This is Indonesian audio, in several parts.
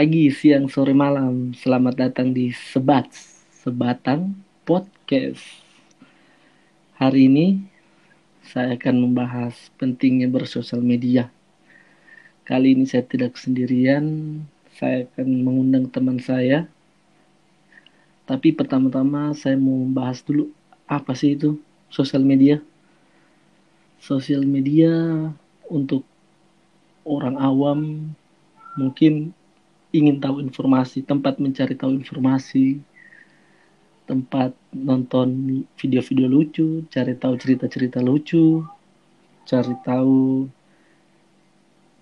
pagi, siang, sore, malam. Selamat datang di Sebat, Sebatang Podcast. Hari ini saya akan membahas pentingnya bersosial media. Kali ini saya tidak sendirian, saya akan mengundang teman saya. Tapi pertama-tama saya mau membahas dulu apa sih itu sosial media. Sosial media untuk orang awam mungkin ingin tahu informasi, tempat mencari tahu informasi, tempat nonton video-video lucu, cari tahu cerita-cerita lucu, cari tahu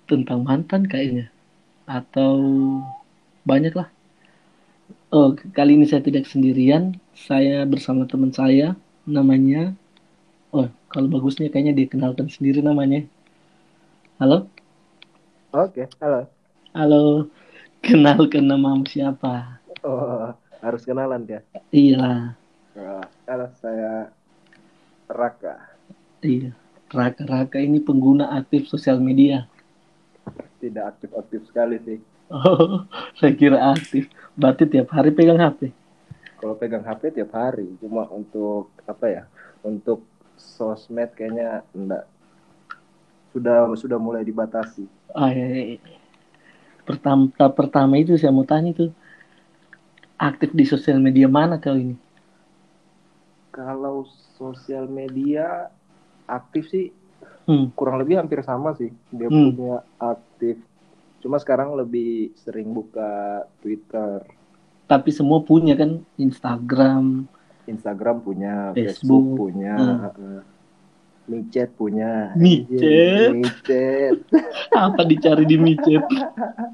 tentang mantan kayaknya, atau banyak lah. Oh, kali ini saya tidak sendirian, saya bersama teman saya, namanya, oh kalau bagusnya kayaknya dikenalkan sendiri namanya. Halo? Oke, halo. Halo, kenalkan namamu siapa? Oh, harus kenalan ya? Iya, Oh, halo, saya Raka. iya. Raka-raka ini pengguna aktif sosial media. Tidak aktif-aktif sekali sih. Oh, saya kira aktif. Berarti tiap hari pegang HP. Kalau pegang HP tiap hari, cuma untuk apa ya? Untuk sosmed kayaknya enggak. Sudah sudah mulai dibatasi. Ah, iya, iya, iya. Pertama, tahap pertama itu saya mau tanya itu aktif di sosial media mana kau ini? Kalau sosial media aktif sih Hmm. kurang lebih hampir sama sih. Dia Hmm. punya aktif. Cuma sekarang lebih sering buka Twitter, Tapi semua punya kan Instagram. Instagram punya, Facebook. Facebook, punya, Hmm. heeh. Micet punya. Micet. Micet. Apa dicari di micet?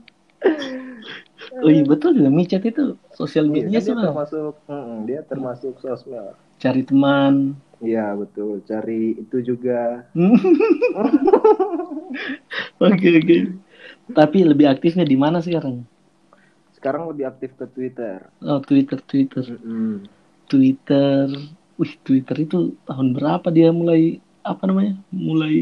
Oh iya betul juga micet itu sosial Iya, media kan dia termasuk, mm, dia termasuk sosmed. Cari teman. Iya betul. Cari itu juga. Oke oke. Tapi lebih aktifnya di mana sekarang? Sekarang lebih aktif ke Twitter. Oh Twitter Twitter Mm-mm. Twitter. Wih Twitter itu tahun berapa dia mulai apa namanya? Mulai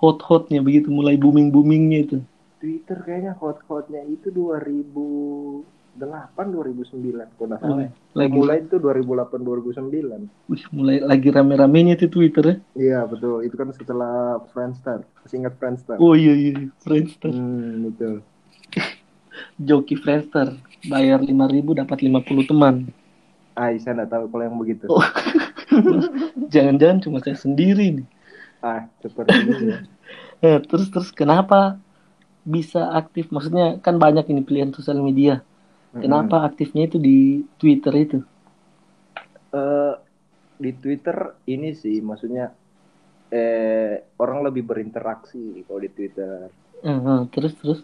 hot-hotnya begitu, mulai booming-boomingnya itu. Twitter kayaknya hot-hotnya itu 2008 2009 kalau salah. Lagi Mulai itu 2008 2009. wih, mulai lagi rame-ramenya itu Twitter ya. Iya betul. Itu kan setelah Friendster. Masih ingat Friendster? Oh iya iya, Friendster. Hmm, betul. Joki Friendster bayar 5000 dapat 50 teman. Ah, saya nggak tahu kalau yang begitu. Oh. Jangan-jangan cuma saya sendiri nih. Ah, seperti itu. ya. Terus terus kenapa bisa aktif? Maksudnya kan banyak ini pilihan sosial media. Kenapa aktifnya itu di Twitter itu? Eh, di Twitter ini sih maksudnya eh orang lebih berinteraksi kalau di Twitter. Eh, terus terus.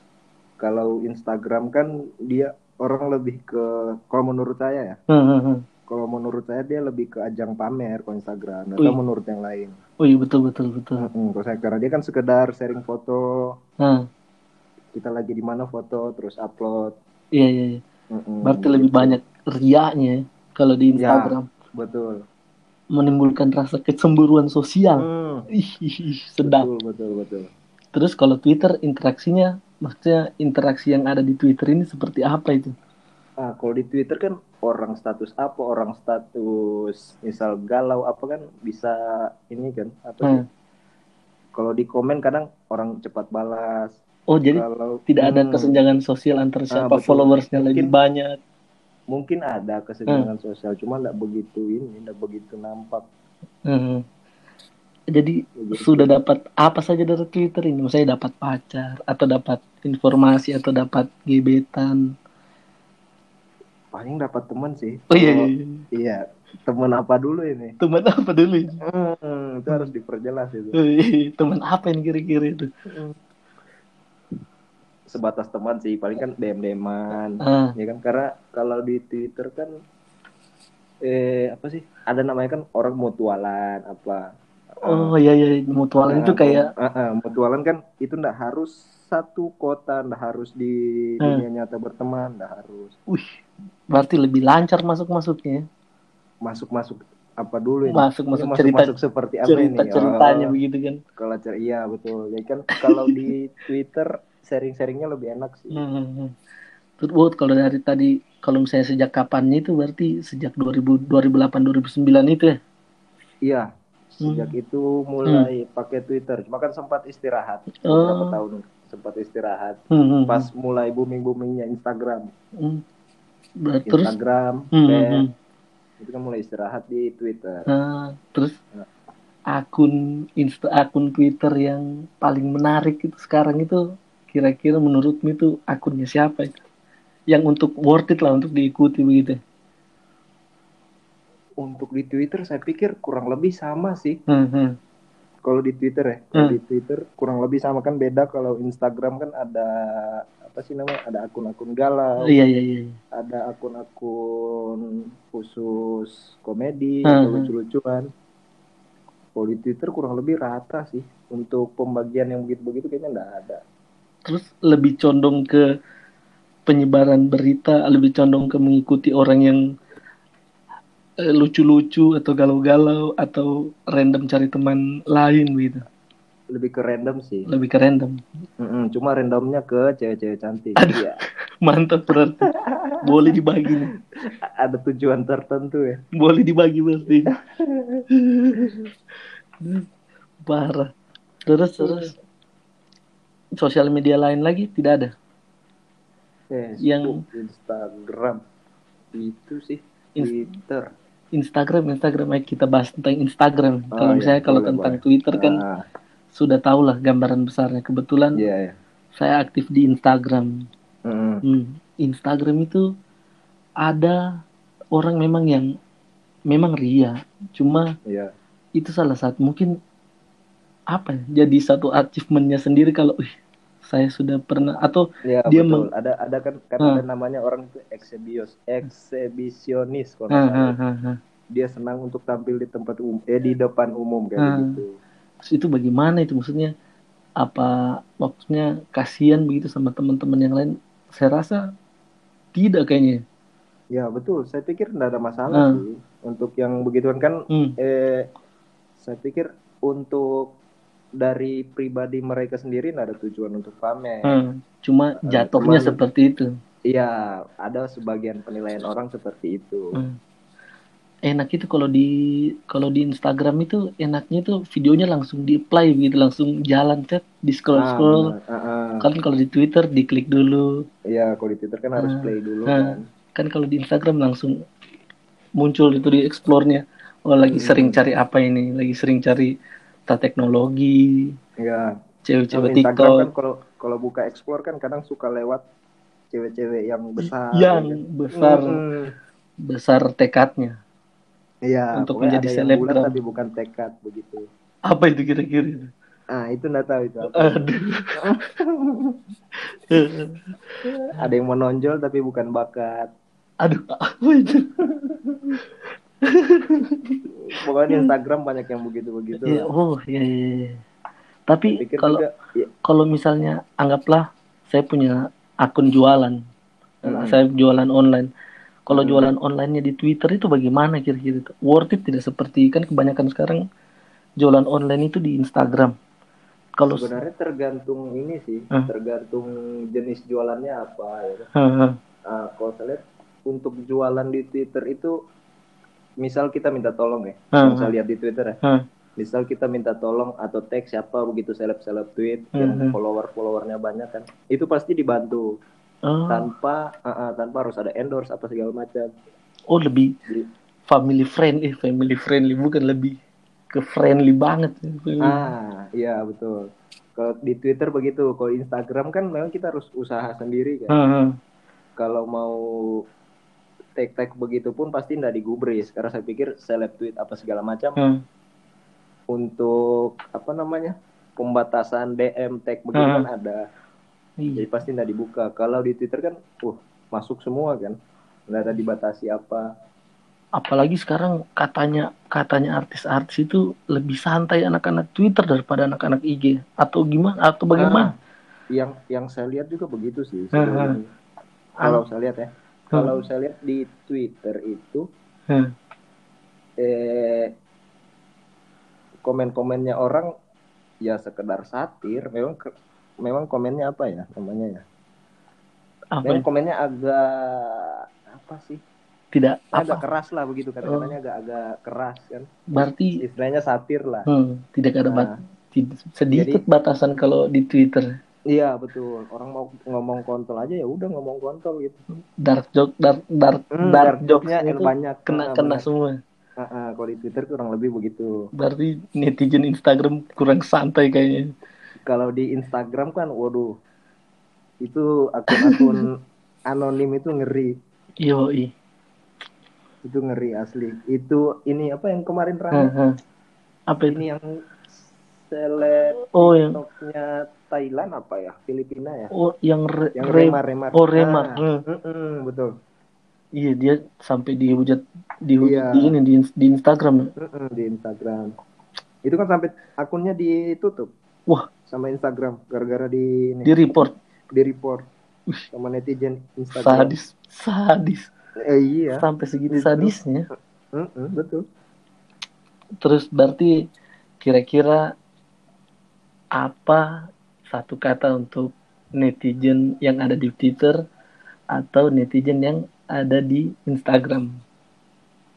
Kalau Instagram kan dia orang lebih ke kalau menurut saya ya, eh, eh. kalau menurut saya dia lebih ke ajang pamer kalau Instagram atau Wih. menurut yang lain. Oh iya betul betul betul. Mm-mm, kalau saya karena dia kan sekedar sharing foto, Nah, kita lagi di mana foto terus upload. iya iya. iya. Mm-mm, Berarti lebih banyak riaknya ya, kalau di Ya. Instagram Betul. menimbulkan rasa kecemburuan sosial. Hmm, Ih, ih, ih, sedap. betul betul betul. Terus kalau Twitter interaksinya, maksudnya interaksi yang ada di Twitter ini seperti apa itu? Ah, kalau di Twitter kan orang status apa, orang status misal galau apa kan bisa ini kan apa sih? Hmm. Kalau di komen kadang orang cepat balas. Oh jadi Kalau tidak ada Hmm, kesenjangan sosial antara siapa betul. followersnya lebih banyak. mungkin ada kesenjangan Hmm. sosial, cuma tidak begitu ini, tidak begitu nampak. Hmm. Jadi Jadi, sudah dapat apa saja dari Twitter ini? Misalnya dapat pacar atau dapat informasi atau dapat gebetan. paling dapat teman sih. Oh iya, Kalau- iya, iya. iya, teman apa dulu ini? teman apa dulu ini? Hmm, itu harus diperjelas itu. Wih, teman apa yang kira-kira itu? Sebatas teman sih, paling kan DM-DMan. Ah, ya kan karena kalau di Twitter kan eh apa sih ada namanya kan orang mutualan apa oh iya iya mutualan itu kayak Ah, ah, mutualan kan itu ndak harus satu kota ndak harus di Hmm. dunia nyata berteman ndak harus wih berarti lebih lancar masuk-masuknya. ya? masuk-masuk apa dulu ini Masuk-masuk Ini cerita masuk seperti apa ini cerita-ceritanya Oh, begitu kan. kalau cer- iya betul ya kan kalau di Twitter sharing-sharingnya lebih enak sih Hmm, hmm, hmm. Terus kalau dari tadi kalau misalnya sejak kapannya itu berarti sejak 2000 2008 2009 itu ya? Iya, sejak Hmm. itu mulai pakai Twitter. Cuma kan sempat istirahat beberapa Oh. tahun sempat istirahat. Hmm, hmm, Pas mulai booming boomingnya Instagram, hmm. Terus Instagram, hmm, hmm. itu kan mulai istirahat di Twitter. Nah, terus akun Insta akun Twitter yang paling menarik itu sekarang itu kira-kira menurutmu itu akunnya siapa itu? Yang untuk worth it lah untuk diikuti begitu. Untuk di Twitter saya pikir kurang lebih sama sih. Hmm, hmm. Kalau di Twitter ya, kalau Hmm. di Twitter kurang lebih sama kan beda kalau Instagram kan ada apa sih namanya? Ada akun-akun galau, Iya iya iya. ada akun-akun khusus komedi Hmm. atau lucu-lucuan. Kalau di Twitter kurang lebih rata sih. Untuk pembagian yang begitu-begitu kayaknya nggak ada. Terus lebih condong ke penyebaran berita, lebih condong ke mengikuti orang yang eh, lucu-lucu atau galau-galau atau random cari teman lain gitu. Lebih ke random sih. Lebih ke random. Mm-mm, cuma randomnya ke cewek-cewek cantik. Aduh. Iya. Mantap berarti. Boleh dibagi nih. Ada tujuan tertentu ya. Boleh dibagi berarti. Parah. Terus terus sosial media lain lagi tidak ada. Facebook, Yang- Instagram, itu sih Twitter. Instagram, Instagram, ayo kita bahas tentang Instagram. Oh, kalau iya, misalnya kalau boleh, tentang boleh. Twitter kan Ah, sudah tahu lah gambaran besarnya. Kebetulan Iya ya. saya aktif di Instagram. Mm-mm. Hmm, Instagram itu ada orang memang yang memang ria. Cuma Iya. itu salah satu mungkin apa ya, jadi satu achievementnya sendiri kalau "Wih, saya sudah pernah atau Iya Dia betul. meng- Ada ada kan kan Ah. ada namanya orang itu eksebios, eksebisionis kalau ha, ha, ha, ha. Dia senang untuk tampil di tempat umum, eh di depan umum kayak Ah. gitu. Terus itu bagaimana itu maksudnya apa maksudnya kasihan begitu sama teman-teman yang lain saya rasa tidak kayaknya Ya betul. Saya pikir tidak ada masalah Ah. sih untuk yang begituan kan. hmm. Eh, saya pikir untuk dari pribadi mereka sendiri ada tujuan untuk pamer. hmm. cuma jatuhnya cuman- seperti itu Iya, ada sebagian penilaian orang seperti itu. Hmm. enak itu kalau di kalau di Instagram itu enaknya itu videonya langsung di play begitu langsung jalan chat di scroll Ah, scroll. Ah, ah. kan kalau di Twitter diklik dulu Iya, kalau di Twitter kan harus Ah, play dulu ah. kan. kan kalau di Instagram langsung muncul itu di explore-nya oh lagi Hmm. sering cari apa ini lagi sering cari tata teknologi Iya. cewek-cewek TikTok kan kalau kalau buka explore kan kadang suka lewat cewek-cewek yang besar. yang kan. besar Mm-mm. besar tekadnya Iya, Untuk menjadi selebgram. tapi bukan tekad begitu. apa itu kira-kira Ah, itu enggak tahu itu apa. aduh Ada yang menonjol tapi bukan bakat. aduh apa itu Pokoknya di Instagram banyak yang begitu-begitu. Ya, oh ya, ya, ya. tapi kalau ya, kalau misalnya anggaplah saya punya akun jualan Mm-mm. saya jualan online kalau Hmm. jualan onlinenya di Twitter itu bagaimana kira-kira itu worth it tidak seperti kan kebanyakan sekarang jualan online itu di Instagram kalau sebenarnya tergantung ini sih, Ah. tergantung jenis jualannya apa ya. kan. Heeh. Ah, kalau saya lihat untuk jualan di Twitter itu misal kita minta tolong ya, Hmm. misal lihat di Twitter ya. Hmm. Misal kita minta tolong atau tag siapa begitu seleb-seleb tweet Hmm. yang follower-followernya banyak kan. Itu pasti dibantu oh, tanpa ah, ah, tanpa harus ada endorse apa segala macam. oh lebih Jadi, family friendly eh family friendly bukan lebih ke friendly banget ah, iya betul. Kalau di Twitter begitu, kalau Instagram kan memang kita harus usaha sendiri kan. Heeh. Kalau mau tag-tag begitu pun pasti nggak digubris karena saya pikir seleb tweet apa segala macam Heeh. untuk apa namanya pembatasan DM tag begitu Hmm. kan ada Iya. jadi pasti nggak dibuka kalau di Twitter kan uh masuk semua kan nggak ada dibatasi apa apalagi sekarang katanya katanya artis-artis itu lebih santai anak-anak Twitter daripada anak-anak IG atau gimana atau bagaimana? Ah, yang yang saya lihat juga begitu sih Hmm, sebenarnya. kalau saya lihat ya Hmm. Kalau saya lihat di Twitter itu Hmm. eh komen-komennya orang ya sekedar satir memang ke- memang komennya apa ya namanya ya apa Dan ya? komennya agak apa sih? tidak Agak apa keras lah begitu kata-katanya agak-agak keras kan. berarti Istilahnya satir lah. hmm, tidak ada bat Nah. tid- sedikit batasan kalau di Twitter Iya betul. Orang mau ngomong kontol aja ya udah ngomong kontol gitu. dark joke dark dark Hmm, dark dark jokesnya itu banyak. kena Ah, kena banyak. semua Ah, ah, kalau di Twitter kurang lebih begitu. berarti netizen Instagram kurang santai kayaknya Kalau di Instagram kan, waduh, itu akun-akun anonim itu ngeri. yoi Itu ngeri asli. Itu ini apa yang kemarin Hah, ramai? hah. apa itu Ini yang seleb oh yang TikToknya Thailand apa ya? Filipina ya? oh yang re, Yang re- remar remar. oh remar Ah, Hmm. mm-mm, betul. iya dia sampai dihujat dihujat Iya. di ini di, di Instagram Mm-mm, di Instagram. Itu kan sampai akunnya ditutup wah sama Instagram gara-gara di ini, di report di report sama netizen Instagram. sadis sadis Eh, iya. sampai segitu Itu. sadisnya Mm-mm, betul. terus berarti kira-kira apa satu kata untuk netizen yang ada di Twitter atau netizen yang ada di Instagram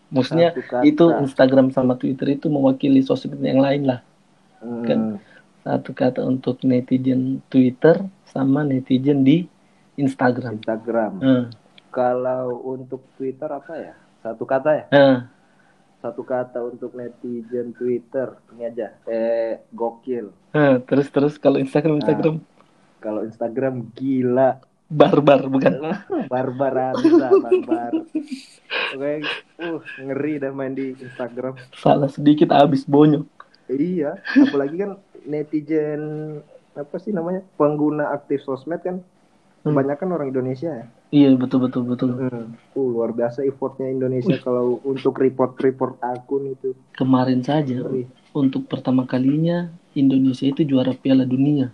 maksudnya itu Instagram sama Twitter itu mewakili sosmed yang lain lah Mm, kan. satu kata untuk netizen Twitter sama netizen di Instagram Instagram. Eh, Kalau untuk Twitter apa ya? Satu kata ya? eh, Satu kata untuk netizen Twitter. Ini aja. Eh, gokil. eh, terus terus kalau Instagram Instagram Kalau Instagram gila. barbar bukan Barbar habis lah, barbar. Oke, uh, ngeri dah main di Instagram. salah sedikit habis bonyok Iya, apalagi kan netizen apa sih namanya? Pengguna aktif sosmed kan Hmm. kebanyakan orang Indonesia ya. Iya betul betul betul Hmm. Uh, luar biasa effortnya Indonesia kalau untuk report-report akun itu. kemarin saja untuk pertama kalinya Indonesia itu juara Piala Dunia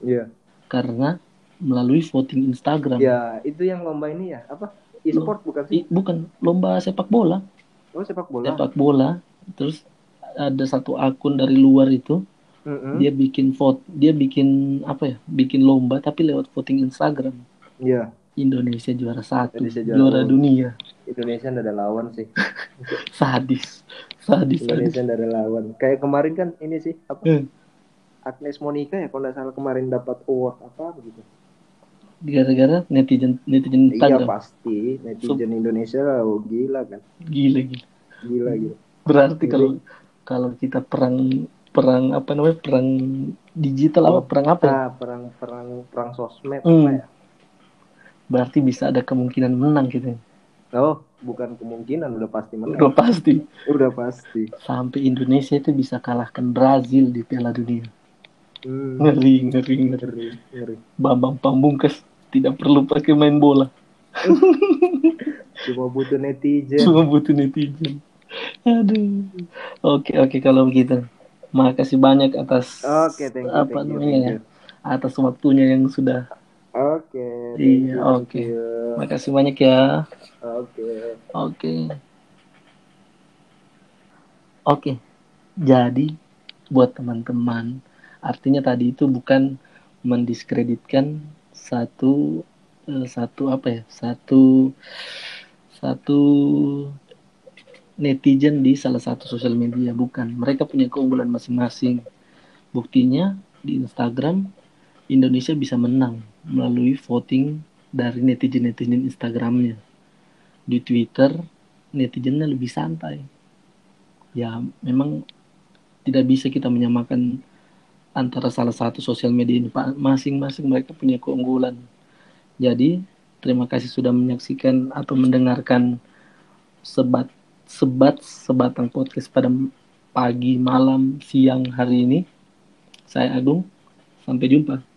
Iya. karena melalui voting Instagram. Ya, itu yang lomba ini ya, apa? E-sport bukan I- sih? bukan lomba sepak bola, Oh, sepak bola. sepak bola. Terus ada satu akun dari luar itu Mm-mm. dia bikin vote, dia bikin apa ya? Bikin lomba tapi lewat voting Instagram. Iya, Indonesia juara satu, Indonesia juara, juara dunia. Indonesia nggak ada lawan sih. Sadis, sadis. Indonesia nggak ada lawan. Kayak kemarin kan ini sih, apa? Hmm. Agnes Monica ya, kalau nggak salah kemarin dapat award apa begitu. Gara-gara netizen netizen Iya pasti netizen Indonesia oh, gila kan, Gila gila. gila gila. Berarti kalau kalau kita perang perang apa namanya perang digital apa Oh. perang apa ya? Ah, perang perang perang sosmed Hmm. apa ya? Berarti bisa ada kemungkinan menang gitu. Oh, bukan kemungkinan, udah pasti menang. Udah pasti. Udah pasti. Sampai Indonesia itu bisa kalahkan Brazil di Piala Dunia. Hmm. Ngeri, ngeri, ngeri. Ngeri, ngeri. Bambang Pamungkas tidak perlu pakai main bola. Cuma butuh netizen. Cuma butuh netizen. Aduh. Oke, oke kalau begitu. Makasih banyak atas Oke, thank you, apa thank you, namanya thank ya? you. Atas waktunya yang sudah. Oke, thank Iya, oke. you. Makasih banyak ya. Oke. Oke. Oke. Jadi buat teman-teman, artinya tadi itu bukan mendiskreditkan satu eh, satu apa ya? Satu satu netizen di salah satu sosial media bukan. Mereka punya keunggulan masing-masing. Buktinya di Instagram Indonesia bisa menang melalui voting dari netizen-netizen Instagramnya di Twitter netizennya lebih santai. Ya memang tidak bisa kita menyamakan antara salah satu sosial media ini. Masing-masing mereka punya keunggulan. Jadi terima kasih sudah menyaksikan atau mendengarkan sebat sebat sebatang podcast pada pagi, malam, siang hari ini. Saya Agung. Sampai jumpa.